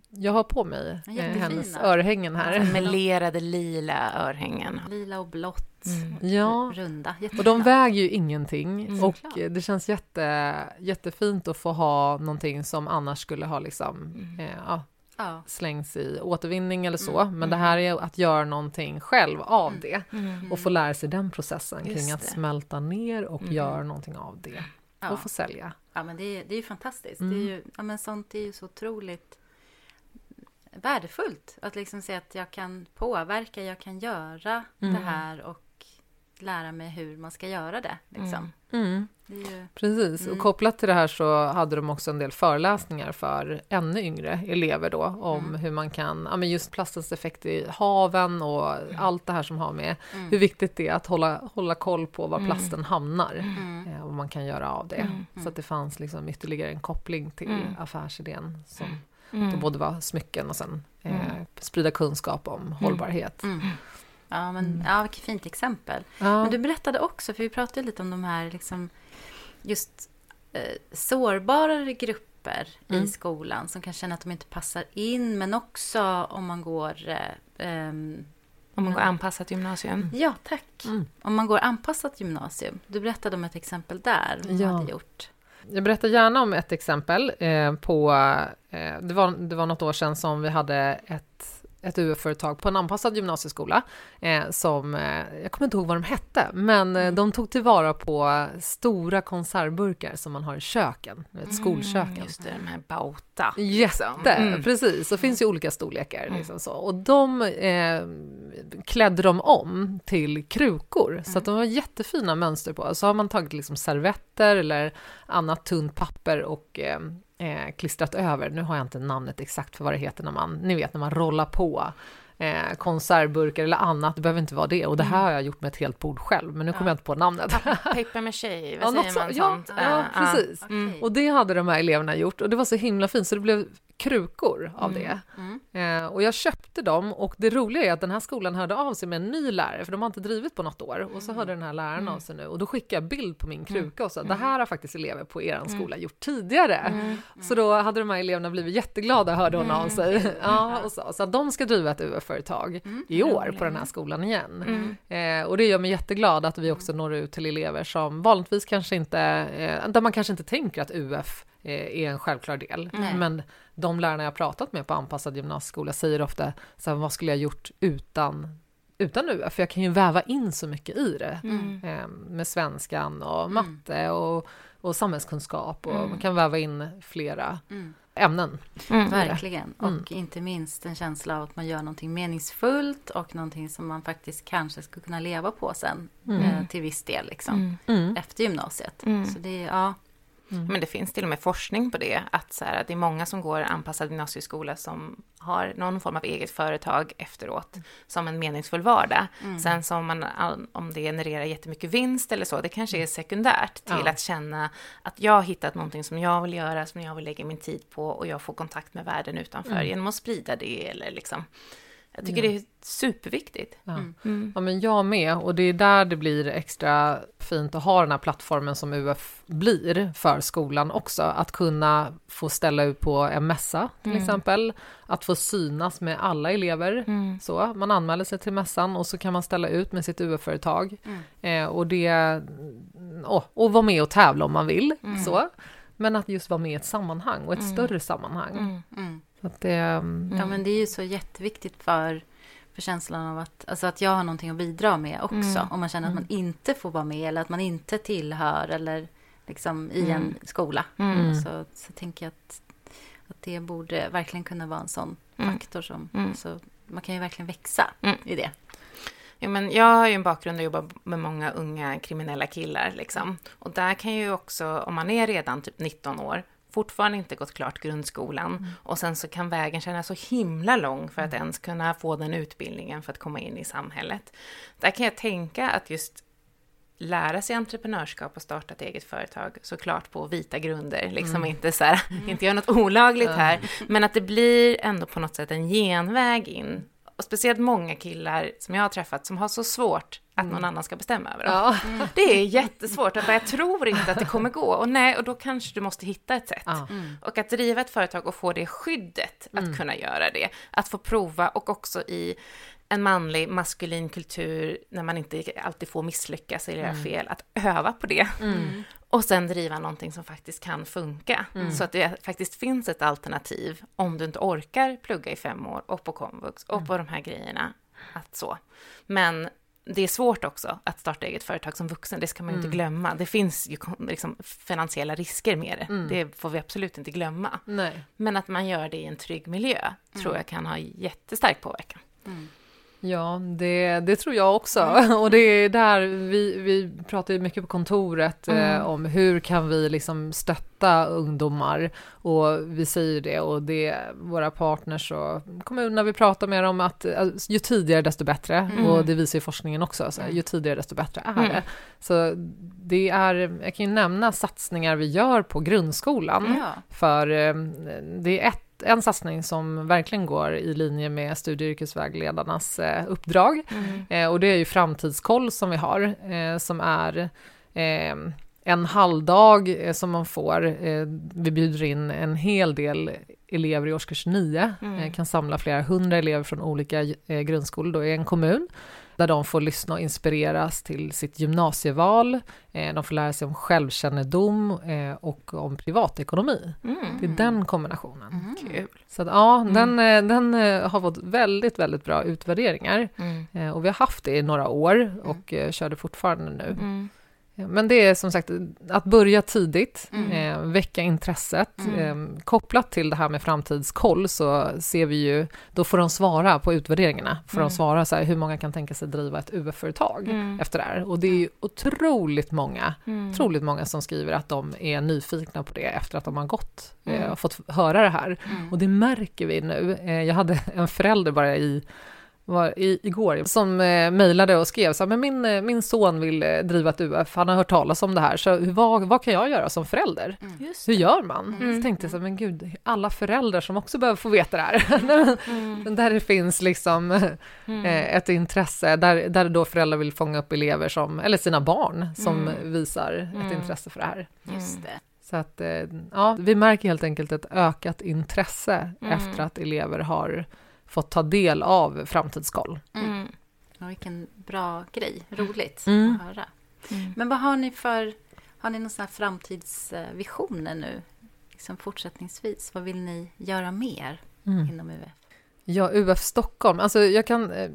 jag har på mig eh, hennes örhängen här. Melerade lila örhängen. Lila och blått, Mm. Ja, runda. och de väger ju ingenting Mm. och eh, det känns jätte, jättefint att få ha någonting som annars skulle ha liksom, Mm. eh, ja, Ja. slängs i återvinning eller så. Mm. Men det här är att göra någonting själv av Mm. det Mm. och få lära sig den processen kring Just att det. smälta ner och Mm. göra någonting av det. ja. och få sälja. Ja, men det, är, det är ju fantastiskt. Mm. Det är ju, ja, men sånt är ju så otroligt värdefullt. Att liksom se att jag kan påverka, jag kan göra mm. det här och lära mig hur man ska göra det. Liksom. Mm. mm. Ju... Precis, och mm. kopplat till det här så hade de också en del föreläsningar för ännu yngre elever då om mm. hur man kan, ja men just plastens effekt i haven och allt det här som har med hur viktigt det är att hålla, hålla koll på var plasten hamnar eh, och vad man kan göra av det. Så att det fanns liksom ytterligare en koppling till affärsidén som mm. både var smycken och sen eh, sprida kunskap om hållbarhet. Ja, men mm. ja, vilket fint exempel. Ja. Men du berättade också, för vi pratade lite om de här liksom, just eh, sårbarare grupper mm. i skolan som kan känna att de inte passar in, men också om man går eh, um, om man går anpassat gymnasium? Ja, tack. Mm. Om man går anpassat gymnasium. Du berättade om ett exempel där. Ja. hade gjort. Jag berättar gärna om ett exempel eh, på... Eh, det, var, det var något år sedan som vi hade ett ett UF-företag på en anpassad gymnasieskola eh, som, eh, jag kommer inte ihåg vad de hette, men eh, de tog tillvara på stora konservburkar som man har i köken, vet, skolköken. Mm, just det, de här Bauta. Jätte, liksom. mm. precis. Det finns ju olika storlekar. Mm. Liksom så. Och de eh, klädde de om till krukor, så att de var jättefina mönster på. Så har man tagit liksom servetter eller annat tunt papper och eh, eh, klistrat över, nu har jag inte namnet exakt för vad det heter när man, ni vet när man rollar på eh, konservburkar eller annat, det behöver inte vara det. Och det här mm. har jag gjort med ett helt bord själv, men nu kommer ja. jag inte på namnet. Paper maché, vad ja, säger man? Så, ja, sånt? ja, precis. Mm. Och det hade de här eleverna gjort och det var så himla fint så det blev krukor av mm. det. Mm. Eh, och jag köpte dem och det roliga är att den här skolan hörde av sig med en ny lärare, för de har inte drivit på något år. Och så hörde den här läraren mm. av sig nu och då skickade jag bild på min kruka och sa det här har faktiskt elever på er skola gjort tidigare. Så då hade de här eleverna blivit jätteglada, hörde hon av sig. ja, och så, så att de ska driva ett UF-företag i år på den här skolan igen. Eh, och det gör mig jätteglad att vi också når ut till elever som vanligtvis kanske inte, eh, där man kanske inte tänker att UF Eh, är en självklar del. Men de lärarna jag pratat med på anpassad gymnasieskola säger ofta så här, vad skulle jag gjort utan utan UF, för jag kan ju väva in så mycket i det. Mm. Eh, med svenskan och mm. matte och, och samhällskunskap och mm. man kan väva in flera mm. ämnen. Mm. Verkligen, och mm. inte minst en känsla av att man gör någonting meningsfullt och någonting som man faktiskt kanske skulle kunna leva på sen eh, till viss del liksom, efter gymnasiet. Så det, ja, Mm. Men det finns till och med forskning på det, att, så här, att det är många som går anpassad gymnasieskola som har någon form av eget företag efteråt, mm. som en meningsfull vardag. Mm. Sen som man, om det genererar jättemycket vinst eller så, det kanske är sekundärt till ja. att känna att jag har hittat någonting som jag vill göra, som jag vill lägga min tid på och jag får kontakt med världen utanför mm. genom att sprida det eller liksom jag tycker ja. det är superviktigt. Ja. Mm. mm. ja, men jag med. Och det är där det blir extra fint att ha den här plattformen som UF blir för skolan också. Att kunna få ställa ut på en mässa till mm. exempel. Att få synas med alla elever. Mm. Så, man anmäler sig till mässan och så kan man ställa ut med sitt UF-företag. Mm. Eh, och det... Oh, och vara med och tävla om man vill. Mm. Så. Men att just vara med i ett sammanhang och ett större sammanhang. Att det, mm. Ja, men det är ju så jätteviktigt för, för känslan av att, alltså att jag har någonting att bidra med också. Mm. Om man känner att man mm. inte får vara med eller att man inte tillhör eller liksom i en mm. skola. Mm. Så, så tänker jag att, att det borde verkligen kunna vara en sån faktor som, så man kan ju verkligen växa i det. Ja, men jag har ju en bakgrund och jobbar med många unga kriminella killar. Liksom. Och där kan ju också, om man är redan typ 19 år, fortfarande inte gått klart grundskolan mm. och sen så kan vägen kännas så himla lång för att mm. ens kunna få den utbildningen för att komma in i samhället. Där kan jag tänka att just lära sig entreprenörskap och starta ett eget företag, såklart på vita grunder, liksom mm. inte så här, mm. inte göra något olagligt här, men att det blir ändå på något sätt en genväg in. Och speciellt många killar som jag har träffat som har så svårt att någon mm. annan ska bestämma över dem. Ja. Mm. Det är jättesvårt, att jag tror inte att det kommer gå. Och nej, och då kanske du måste hitta ett sätt. Ja. Mm. Och att driva ett företag och få det skyddet att mm. kunna göra det. Att få prova och också i en manlig maskulin kultur när man inte alltid får misslyckas eller göra mm. fel, att öva på det. Mm. Och sen driva någonting som faktiskt kan funka. Så att det faktiskt finns ett alternativ om du inte orkar plugga i fem år och på komvux och på de här grejerna. Att så. Men det är svårt också att starta eget företag som vuxen, det ska man mm. inte glömma. Det finns ju liksom finansiella risker med det, mm. det får vi absolut inte glömma. Nej. Men att man gör det i en trygg miljö tror jag kan ha jättestark påverkan. Ja, det, det tror jag också. Mm. Och det är där vi, vi pratar ju mycket på kontoret eh, mm. eh, om hur kan vi liksom stötta ungdomar och vi säger det och det våra partners och kommunerna vi pratar med dem att alltså, ju tidigare desto bättre mm. och det visar ju forskningen också, så ju tidigare desto bättre är mm. det. Så det är, jag kan ju nämna satsningar vi gör på grundskolan ja. för eh, det är ett en satsning som verkligen går i linje med studie och yrkesvägledarnas eh, uppdrag. Mm. Eh, och det är ju Framtidskoll som vi har, eh, som är eh, en halvdag som man får. Vi bjuder in en hel del elever i årskurs 9, mm. kan samla flera hundra elever från olika grundskolor då i en kommun där de får lyssna och inspireras till sitt gymnasieval. Eh, de får lära sig om självkännedom eh, och om privatekonomi. Mm. Det är den kombinationen. Mm. Kul. Så att, ja, mm. den, eh, den har fått väldigt, väldigt bra utvärderingar. Mm. Och vi har haft det i några år mm. och körde fortfarande nu. Men det är som sagt att börja tidigt, mm. eh, väcka intresset. Mm. Eh, kopplat till det här med framtidskoll så ser vi ju, då får de svara på utvärderingarna. Får mm. de svara så här, hur många kan tänka sig driva ett UF-företag mm. efter det här? Och det är ju otroligt många, mm. otroligt många som skriver att de är nyfikna på det efter att de har gått eh, mm. och fått höra det här. Och det märker vi nu. Eh, jag hade en förälder bara i var i, igår, som eh, mejlade och skrev så här, men min, eh, min son vill eh, driva ett UF, han har hört talas om det här, så vad, vad kan jag göra som förälder? Mm. Hur gör man? Mm. Så tänkte jag så här, men gud, alla föräldrar som också behöver få veta det här. mm. där det finns liksom mm. eh, ett intresse, där, där då föräldrar vill fånga upp elever som, eller sina barn, som mm. visar ett mm. intresse för det här. Just det. Så att, eh, ja, vi märker helt enkelt ett ökat intresse efter att elever har fått ta del av framtidskoll. Mm. Ja, vilken bra grej, roligt mm. att höra. Mm. Men vad har ni för, har ni några framtidsvisioner nu? Liksom fortsättningsvis, vad vill ni göra mer mm. inom UF? Ja, UF Stockholm. Alltså jag kan... Eh,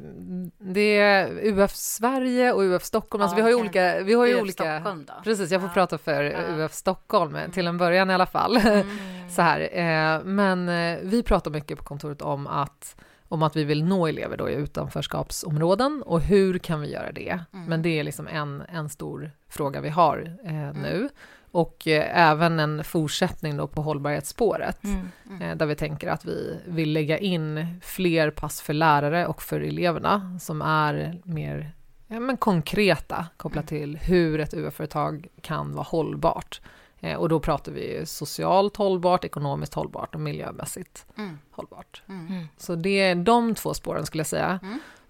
det är UF Sverige och UF Stockholm. Alltså ja, vi har ju olika... Vi har ju UF olika Stockholm då? Precis, jag får ja. prata för ja. UF Stockholm, mm. till en början i alla fall. Mm. Så här. Eh, men eh, vi pratar mycket på kontoret om att om att vi vill nå elever då i utanförskapsområden och hur kan vi göra det? Mm. Men det är liksom en, en stor fråga vi har eh, mm. nu. Och eh, även en fortsättning då på hållbarhetsspåret mm. mm. Eh, där vi tänker att vi vill lägga in fler pass för lärare och för eleverna som är mer ja, men konkreta kopplat mm. till hur ett UF-företag kan vara hållbart. Eh, och då pratar vi socialt hållbart, ekonomiskt hållbart och miljömässigt mm. hållbart. Mm. mm. Så det är de två spåren skulle jag säga.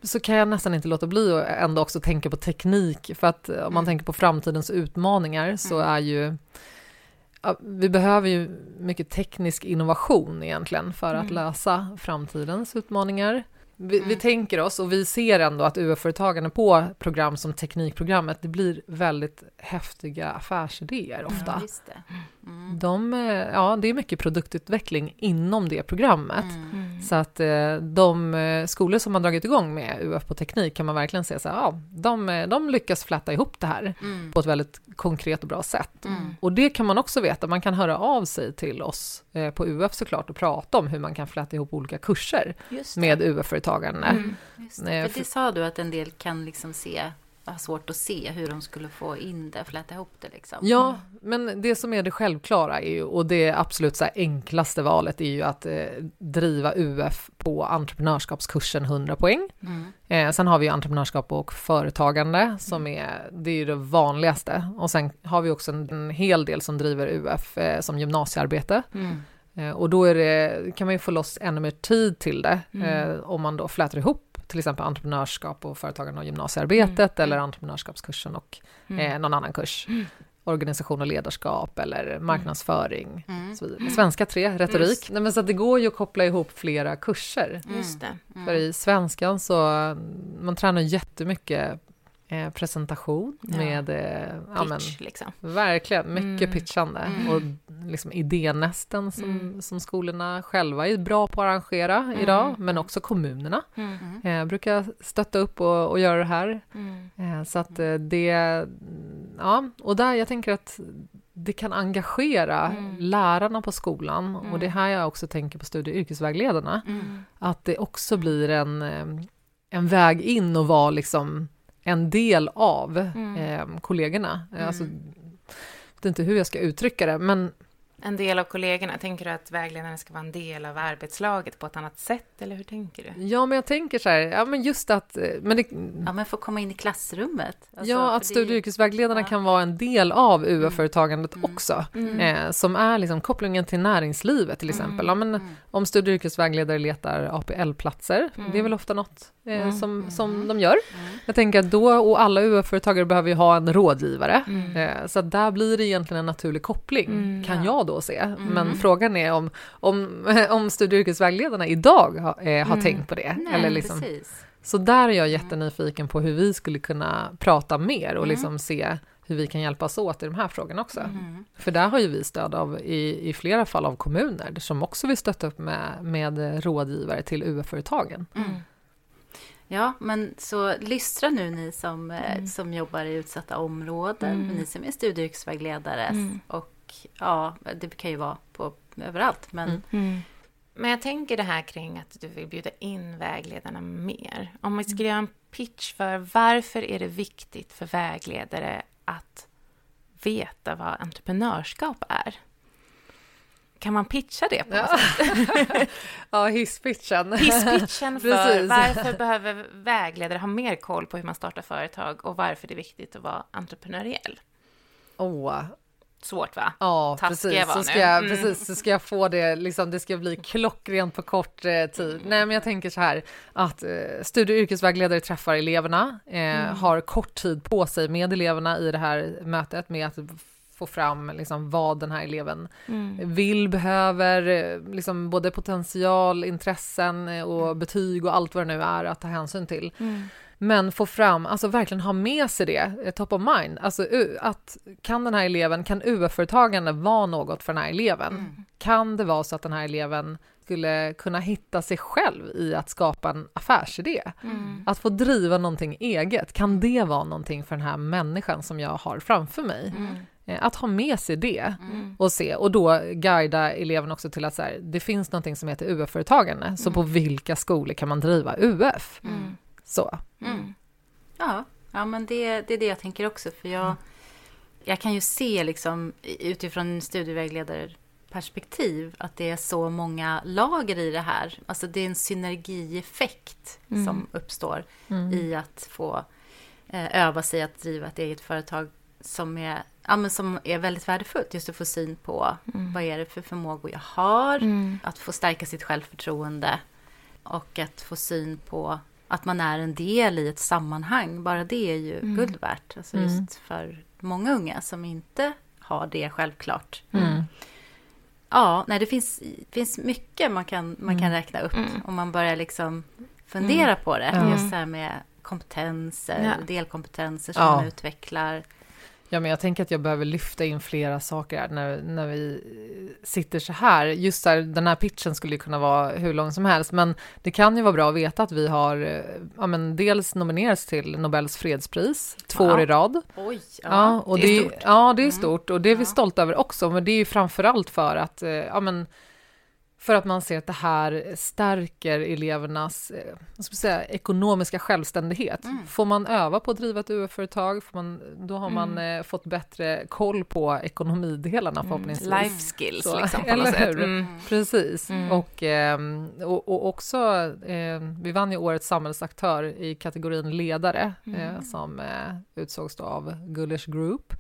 Mm. Så kan jag nästan inte låta bli att ändå också tänka på teknik, för att om man mm. tänker på framtidens utmaningar så mm. är ju vi behöver ju mycket teknisk innovation egentligen för att lösa framtidens utmaningar. Vi, mm. vi, tänker oss, och vi ser ändå att UF-företagande på program som Teknikprogrammet, det blir väldigt häftiga affärsidéer ofta. Ja, det. Mm. De, eh, ja, det är mycket produktutveckling inom det programmet. Mm. mm. Så att eh, de eh, skolor som har dragit igång med UF på teknik kan man verkligen se så här, ja, de, de lyckas fläta ihop det här mm. på ett väldigt konkret och bra sätt. Mm. Och det kan man också veta, man kan höra av sig till oss på UF såklart och prata om hur man kan fläta ihop olika kurser med UF-företagande. Mm. Det. För det sa du att en del kan liksom se har svårt att se hur de skulle få in det, fläta ihop det. Liksom. Ja, men det som är det självklara är ju, och det absolut så enklaste valet är ju att eh, driva UF på entreprenörskapskursen 100 poäng. Mm. Eh, sen har vi entreprenörskap och företagande som mm. är, det är det vanligaste. Och sen har vi också en, en hel del som driver UF eh, som gymnasiearbete. Mm. Eh, och då det, kan man ju få loss ännu mer tid till det mm. Eh, om man då flätar ihop till exempel entreprenörskap och företagande och gymnasiearbetet mm. eller entreprenörskapskursen och mm. eh, någon annan kurs. Mm. Organisation och ledarskap eller mm. marknadsföring. Mm. Så vidare. Svenska 3, retorik. Nej, men så det går ju att koppla ihop flera kurser. Just det. För i svenskan så, man tränar jättemycket eh, presentation med... Eh, ja, men, Pitch, liksom. verkligen, mycket Mm. pitchande. Mm. Och liksom idénästen som, Mm. som skolorna själva är bra på att arrangera idag, men också kommunerna Mm. eh, brukar stötta upp och, och göra det här. Mm. Eh, så att eh, det... Ja, och där jag tänker att det kan engagera Mm. lärarna på skolan och det är Mm. här jag också tänker på studie och yrkesvägledarna. Mm. Att det också blir en, eh, en väg in och vara liksom en del av Mm. eh, kollegorna. Mm. Alltså, det är inte hur jag ska uttrycka det, men En del av kollegorna, tänker du att vägledarna ska vara en del av arbetslaget på ett annat sätt, eller hur tänker du? ja, men jag tänker så här, ja men just att, eh, men det, Ja, men få komma in i klassrummet. Alltså, ja, att studie och yrkesvägledarna Ja. kan vara en del av UF-företagandet Mm. också. Mm. Eh, som är liksom kopplingen till näringslivet till exempel. Ja, men, Mm. Om studie och yrkesvägledare letar APL-platser, Mm. det är väl ofta något eh, Mm. som, som Mm. de gör. Mm. Jag tänker att då, och alla UF-företagare behöver ju ha en rådgivare. Mm. Eh, Så att där blir det egentligen en naturlig koppling, Mm, kan ja. jag då se. Mm. Men frågan är om, om, om studie och yrkesvägledarna idag har, eh, har Mm. tänkt på det. Nej, Eller liksom, precis. så där är jag jättenyfiken på hur vi skulle kunna prata mer och Mm. liksom se hur vi kan hjälpas åt i de här frågorna också. Mm. För där har ju vi stöd av, i, i flera fall av kommuner som också vill stötta upp med, med rådgivare till UF-företagen. Mm. Ja, men så lystra nu ni som, eh, Mm. som jobbar i utsatta områden, Mm. ni som är studie och yrkesvägledare Mm. och ja, det kan ju vara på överallt, men Mm. Mm. Men jag tänker det här kring att du vill bjuda in vägledarna mer. Om vi skulle göra en pitch för varför är det viktigt för vägledare att veta vad entreprenörskap är? Kan man pitcha det på något Ja, sätt? ja hisspitchen. Hisspitchen för varför behöver vägledare ha mer koll på hur man startar företag och varför det är viktigt att vara entreprenöriell. Åh, Svårt va? Ja, Taskig precis. Så ska, jag, Mm. precis. så ska jag få det, liksom, det ska bli klockrent på kort eh, tid. Nej, men jag tänker så här att eh, studie och yrkesvägledare träffar eleverna, eh, Mm. har kort tid på sig med eleverna i det här mötet med att få fram liksom, vad den här eleven Mm. vill, behöver, eh, liksom, både potential, intressen eh, och betyg och allt vad det nu är att ta hänsyn till. Mm. Men få fram, alltså verkligen ha med sig det, eh, top of mind. Alltså att kan den här eleven, kan UF-företagande vara något för den här eleven? Mm. Kan det vara så att den här eleven skulle kunna hitta sig själv i att skapa en affärsidé? Mm. Att få driva någonting eget, kan det vara någonting för den här människan som jag har framför mig? Mm. Eh, Att ha med sig det Mm. och se och då guida eleven också till att så här, det finns någonting som heter UF-företagande, så Mm. på vilka skolor kan man driva UF? Mm. Så. Mm. Ja, ja men det, det är det jag tänker också. För jag, jag kan ju se liksom utifrån studievägledarperspektiv att det är så många lager i det här. Alltså det är en synergieffekt Mm. som uppstår Mm. i att få eh, öva sig att driva ett eget företag som är, ja, men som är väldigt värdefullt. Just att få syn på Mm. vad är det för förmågor jag har. Mm. Att få stärka sitt självförtroende och att få syn på att man är en del i ett sammanhang. Bara det är ju Mm. guld värt. Alltså Mm. just för många unga som inte har det självklart. Mm. Ja, nej, det finns, finns mycket man kan, man kan Mm. räkna upp om man börjar liksom fundera på det. Just det här med kompetenser, Ja. delkompetenser som Ja. man utvecklar. Ja, men jag tänker att jag behöver lyfta in flera saker här när, när vi sitter så här. Just här, den här pitchen skulle ju kunna vara hur lång som helst, men det kan ju vara bra att veta att vi har eh, ja, men dels nominerats till Nobels fredspris två Ja. år i rad. Oj, Ja, och det är det, stort. Ja, det är Mm. stort och det är vi Ja. stolta över också, men det är ju framför allt för att, eh, ja men, för att man ser att det här stärker elevernas eh, vad ska säga, ekonomiska självständighet. Mm. Får man öva på att driva ett UF-företag, då har man Mm. eh, fått bättre koll på ekonomidelarna förhoppningsvis. Mm. Life skills Så, liksom på eller något sätt. Mm. Precis, Mm. och, ehm, och, och också, eh, vi vann ju årets samhällsaktör i kategorin ledare eh, som eh, utsågs av Gullers Group.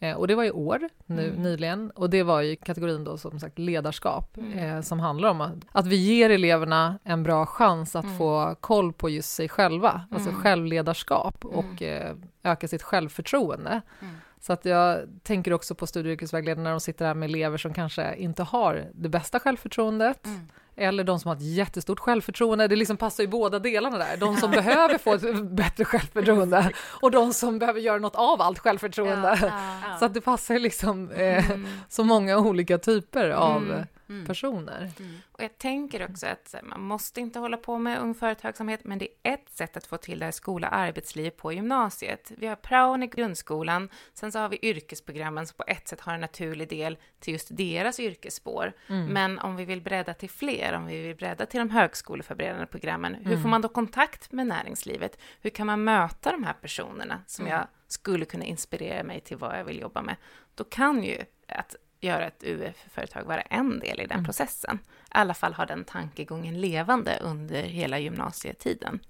Eh, och det var i år, nu Mm. nyligen, och det var ju kategorin då som sagt ledarskap Mm. eh, som handlar om att, att vi ger eleverna en bra chans att Mm. få koll på just sig själva, alltså Mm. självledarskap och eh, öka sitt självförtroende. Mm. Så att jag tänker också på studie och yrkesvägledare när de sitter här med elever som kanske inte har det bästa självförtroendet, Mm. Eller de som har ett jättestort självförtroende. Det liksom passar ju båda delarna där. De som behöver få ett bättre självförtroende och de som behöver göra något av allt självförtroende. Ja, ja. Så att det passar ju liksom eh, mm. så många olika typer av mm. Mm. personer. Mm. Och jag tänker också att man måste inte hålla på med ung företagsamhet, men det är ett sätt att få till det här skola-arbetsliv på gymnasiet. Vi har praon i grundskolan, sen så har vi yrkesprogrammen som på ett sätt har en naturlig del till just deras yrkesspår. Mm. Men om vi vill bredda till fler, om vi vill bredda till de högskoleförberedande programmen, hur får mm. man då kontakt med näringslivet? Hur kan man möta de här personerna som mm. jag skulle kunna inspirera mig till vad jag vill jobba med? Då kan ju att göra ett UF-företag vara en del i den mm. processen. I alla fall ha den tankegången levande under hela gymnasietiden.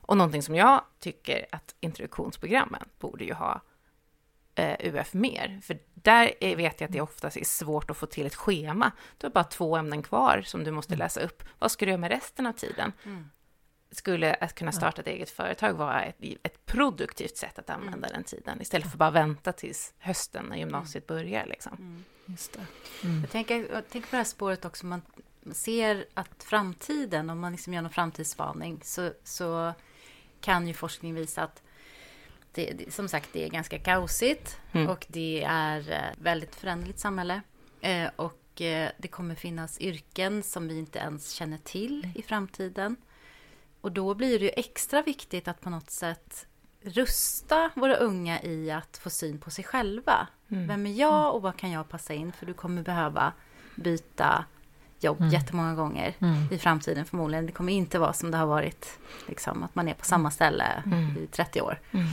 Och någonting som jag tycker att introduktionsprogrammen borde ju ha eh, UF mer, för där är, vet jag att det oftast är svårt att få till ett schema. Du har bara två ämnen kvar som du måste mm. läsa upp. Vad ska du göra med resten av tiden? Mm skulle att kunna starta ett eget företag vara ett, ett produktivt sätt att använda mm. den tiden, istället för bara vänta tills hösten när gymnasiet mm. börjar. Liksom. Mm. Just det. Mm. Jag, tänker, jag tänker på det här spåret också, man ser att framtiden, om man liksom gör någon framtidsspaning, så, så kan ju forskning visa att det, det, som sagt, det är ganska kaosigt mm. och det är eh, väldigt föränderligt samhälle. Eh, och eh, det kommer finnas yrken som vi inte ens känner till i framtiden. Och då blir det ju extra viktigt att på något sätt rusta våra unga i att få syn på sig själva. Mm. Vem är jag och vad kan jag passa in? För du kommer behöva byta jobb mm. jättemånga gånger mm. i framtiden förmodligen. Det kommer inte vara som det har varit, liksom, att man är på samma ställe mm. i 30 år. Mm.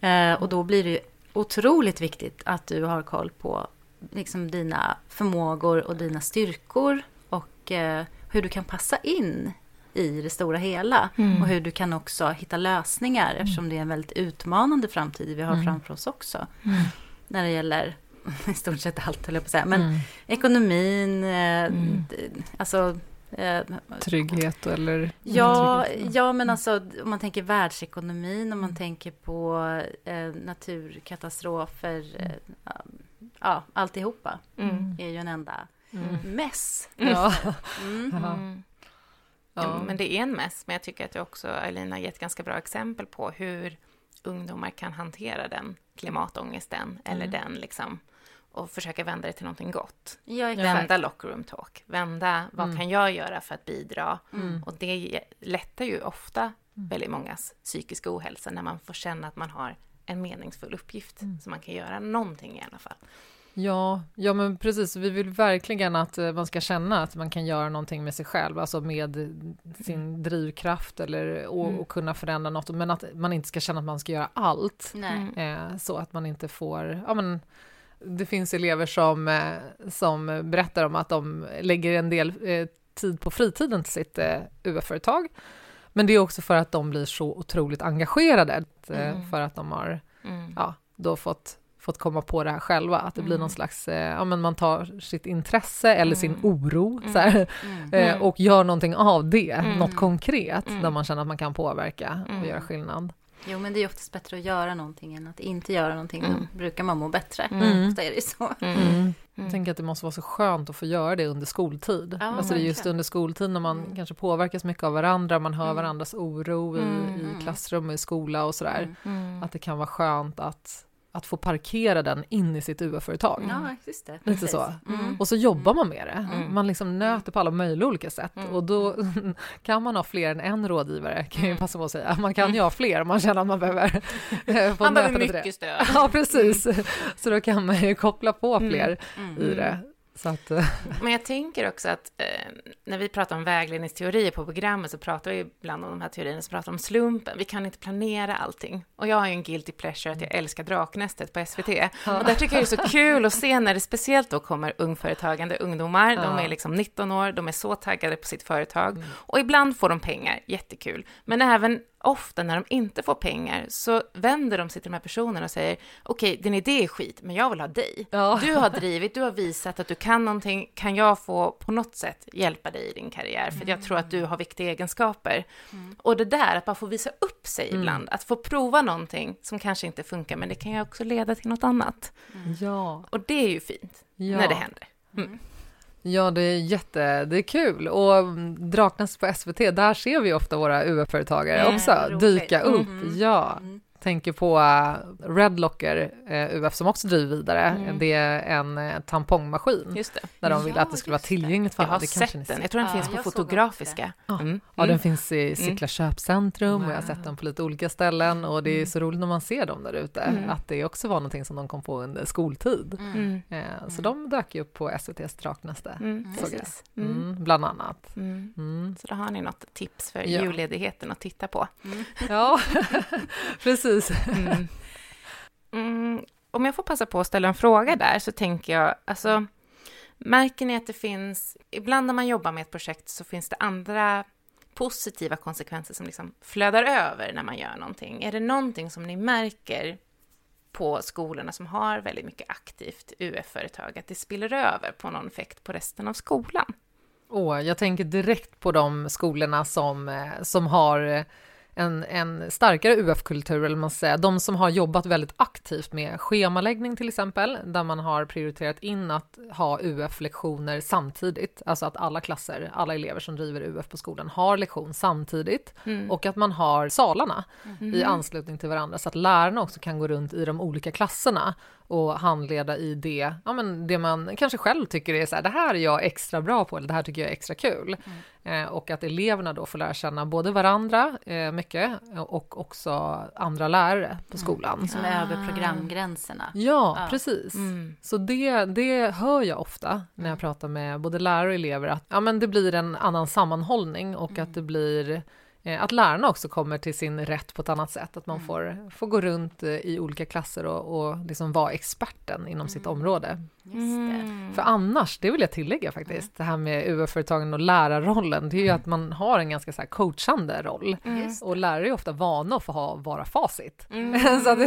Eh, och då blir det otroligt viktigt att du har koll på liksom, dina förmågor och dina styrkor och eh, hur du kan passa in i det stora hela. Mm. Och hur du kan också hitta lösningar mm. eftersom det är en väldigt utmanande framtid vi har mm. framför oss också. Mm. När det gäller i stort sett allt, höll jag på att säga. Men mm. ekonomin, eh, alltså eh, Trygghet eller? Ja, ja, men alltså om man tänker världsekonomin, om man tänker på eh, naturkatastrofer, eh, ja, alltihopa mm. är ju en enda mm. mess. Ja. Mm. Ja. Men det är en mess, men jag tycker att du också, Elina, har gett ganska bra exempel på hur ungdomar kan hantera den klimatångesten eller mm. den liksom och försöka vända det till någonting gott. Ja, vända locker room talk, vända vad mm. kan jag göra för att bidra? Mm. Och det lättar ju ofta mm. väldigt mångas psykiska ohälsa när man får känna att man har en meningsfull uppgift, mm. så man kan göra någonting i alla fall. Ja, ja men precis. Vi vill verkligen att eh, man ska känna att man kan göra någonting med sig själv, alltså med sin mm. drivkraft eller och, mm. och kunna förändra något, men att man inte ska känna att man ska göra allt. Eh, så att man inte får, ja men det finns elever som, eh, som berättar om att de lägger en del eh, tid på fritiden till sitt eh, UF-företag. Men det är också för att de blir så otroligt engagerade, eh, mm. för att de har mm. ja, då fått fått komma på det här själva, att det mm. blir någon mm. slags, eh, ja men man tar sitt intresse eller mm. sin oro så här, mm. eh, och gör någonting av det, mm. något konkret, där man känner att man kan påverka och göra skillnad. Jo, men det är oftast bättre att göra någonting än att inte göra någonting. Då brukar man må bättre. Mm. Ofta är det så. Mm. Jag tänker att det måste vara så skönt att få göra det under skoltid. Ja, alltså det är just under skoltid när man mm. kanske påverkas mycket av varandra, man hör mm. varandras oro i, mm. i klassrum och i skola och sådär. Att det kan vara skönt att att få parkera den in i sitt UF-företag. Det. Lite så. Mm. Och så jobbar man med det. Mm. Man liksom nöter på alla möjliga olika sätt. Mm. Och då kan man ha fler än en rådgivare, kan jag mm. passa på att säga. Man kan ju ha fler om man känner att man behöver eh, Man behöver mycket det. stöd. Ja, precis. Så då kan man ju koppla på mm. fler i det. Att, eh, Men jag tänker också att eh, när vi pratar om vägledningsteorier på programmet så pratar vi ibland om de här teorierna som pratar om slumpen. Vi kan inte planera allting. Och jag har ju en guilty pleasure att jag älskar Draknästet på SVT. Ja. Och där tycker jag det är så kul att se när det speciellt då kommer ungföretagande ungdomar. Ja. De är liksom 19 år, de är så taggade på sitt företag. Mm. Och ibland får de pengar, jättekul. Men även ofta när de inte får pengar så vänder de sig till de här personerna och säger okej, okay, din idé är skit, men jag vill ha dig. Ja. Du har drivit, du har visat att du kan någonting, kan jag få på något sätt hjälpa dig i din karriär? För mm. jag tror att du har viktiga egenskaper. Mm. Och det där, att bara få visa upp sig mm. ibland, att få prova någonting som kanske inte funkar, men det kan ju också leda till något annat. Ja. Och det är ju fint, ja. när det händer. Mm. Ja, det är jätte, det är kul. Och mm, Draknäst på SVT, där ser vi ofta våra UF-företagare Mm, också roligt. dyka upp. Mhm. Ja, Mm. Tänker på Redlocker uh, UF som också driver vidare. Mm. Det är en uh, tampongmaskin Just det. där de vill Ja, att det skulle vara tillgängligt för Jag alla. har Det kanske sett den. Jag tror den Ja, finns på jag Fotografiska. Ja. Mm. Ja, den Mm. finns i Sickla köpcentrum och jag har sett den på lite olika ställen och det är Mm. så roligt när man ser dem där ute, Mm. att det också var någonting som de kom på under skoltid. Mm. Eh, Så de dök ju upp på SVTs Draknäste, Mm. såg jag. Mm. Mm, bland annat. Mm. Mm. Så då har ni något tips för Ja. julledigheten att titta på. Ja, precis. Mm. Mm. Om jag får passa på att ställa en fråga där så tänker jag, alltså märker ni att det finns, ibland när man jobbar med ett projekt så finns det andra positiva konsekvenser som liksom flödar över när man gör någonting. Är det någonting som ni märker på skolorna som har väldigt mycket aktivt UF-företag, att det spiller över på någon effekt på resten av skolan? Åh, jag tänker direkt på de skolorna som, eh, som har eh, en, en starkare UF-kultur, eller man säga, de som har jobbat väldigt aktivt med schemaläggning till exempel, där man har prioriterat in att ha UF-lektioner samtidigt, alltså att alla klasser, alla elever som driver UF på skolan har lektion samtidigt Mm. och att man har salarna Mhm. i anslutning till varandra så att lärarna också kan gå runt i de olika klasserna och handleda i det, ja, men det man kanske själv tycker är så här, det här är jag extra bra på eller det här tycker jag är extra kul. Eh, och att eleverna då får lära känna både varandra eh, mycket och också andra lärare på skolan. Som är över programgränserna. Ja, Ja. precis. Mm. Så det, det hör jag ofta när jag pratar med både lärare och elever, att ja, men det blir en annan sammanhållning och att det blir att lärarna också kommer till sin rätt på ett annat sätt, att man får, får gå runt eh, i olika klasser och, och liksom vara experten inom sitt område. Just det. Mm. För annars, det vill jag tillägga faktiskt, det här med UF-företagen och lärarrollen, det är ju att man har en ganska så här coachande roll. Just Och lärare är ofta vana att få ha, vara facit. Mm. så att,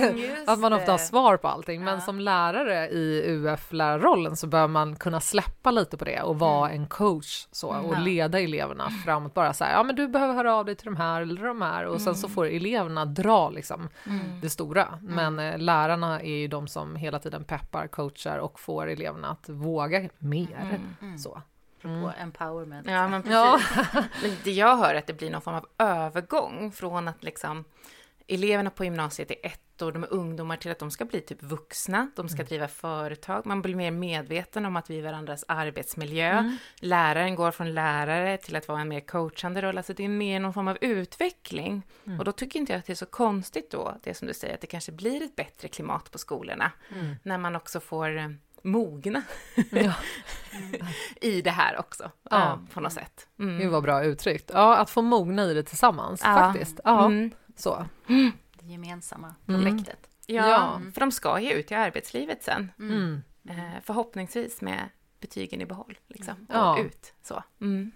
att man ofta har svar på allting. Men Ja. som lärare i UF-lärarrollen så bör man kunna släppa lite på det och vara en coach så, och leda eleverna framåt. Bara så här, ja men du behöver höra av dig till de här eller de här och sen så får eleverna dra liksom Mm. det stora. Men eh, lärarna är ju de som hela tiden peppar, coachar och får eleverna att våga mer. Mm. Så. Apropå empowerment. Ja, men precis. Ja. Men det jag hör är att det blir någon form av övergång från att liksom eleverna på gymnasiet är ett år, de är ungdomar, till att de ska bli typ vuxna, de ska driva företag, man blir mer medveten om att vi är varandras arbetsmiljö. Läraren går från lärare till att vara en mer coachande roll, alltså det är mer någon form av utveckling. Och då tycker inte jag att det är så konstigt då, det som du säger, att det kanske blir ett bättre klimat på skolorna, när man också får eh, mogna Ja. i det här också, Ja. ja. på något sätt. Mm. Gud vad bra uttryckt. Ja, att få mogna i det tillsammans Ja. faktiskt. Ja, Mm. Så. Det gemensamma Mm. projektet. Ja, Ja. för de ska ju ut i arbetslivet sen. Mm. Eh, förhoppningsvis med betygen i behåll. Liksom. Och Ja. ut. Så. Mm.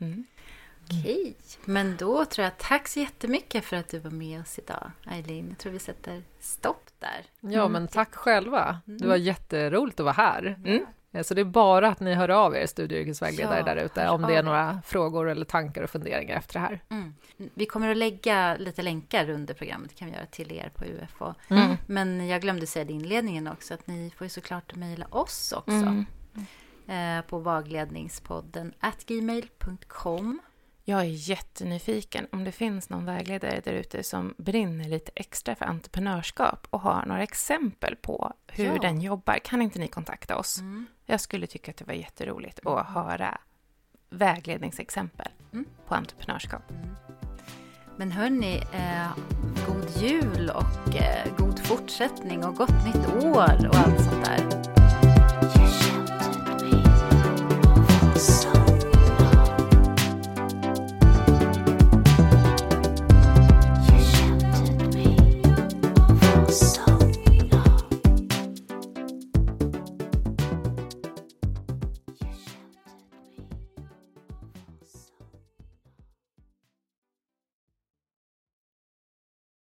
Mm. Okej, men då tror jag tack så jättemycket för att du var med oss idag, Eileen. Jag tror vi sätter stopp där. Ja, men tack själva. Det var jätteroligt att vara här. Mm. Eh, Så det är bara att ni hör av er, studie och yrkesvägledare Ja, där ute, om det är några frågor eller tankar och funderingar efter det här. Mm. Vi kommer att lägga lite länkar under programmet, kan vi göra till er på UFO. Mm. Men jag glömde säga det i inledningen också, att ni får ju såklart mejla oss också. Mm. Eh, på vagledningspodden at gmail.com. Jag är jättenyfiken om det finns någon vägledare där ute som brinner lite extra för entreprenörskap och har några exempel på hur Ja. den jobbar. Kan inte ni kontakta oss? Mm. Jag skulle tycka att det var jätteroligt att höra vägledningsexempel Mm. på entreprenörskap. Men hörni, eh, god jul och eh, god fortsättning och gott nytt år och allt sånt där.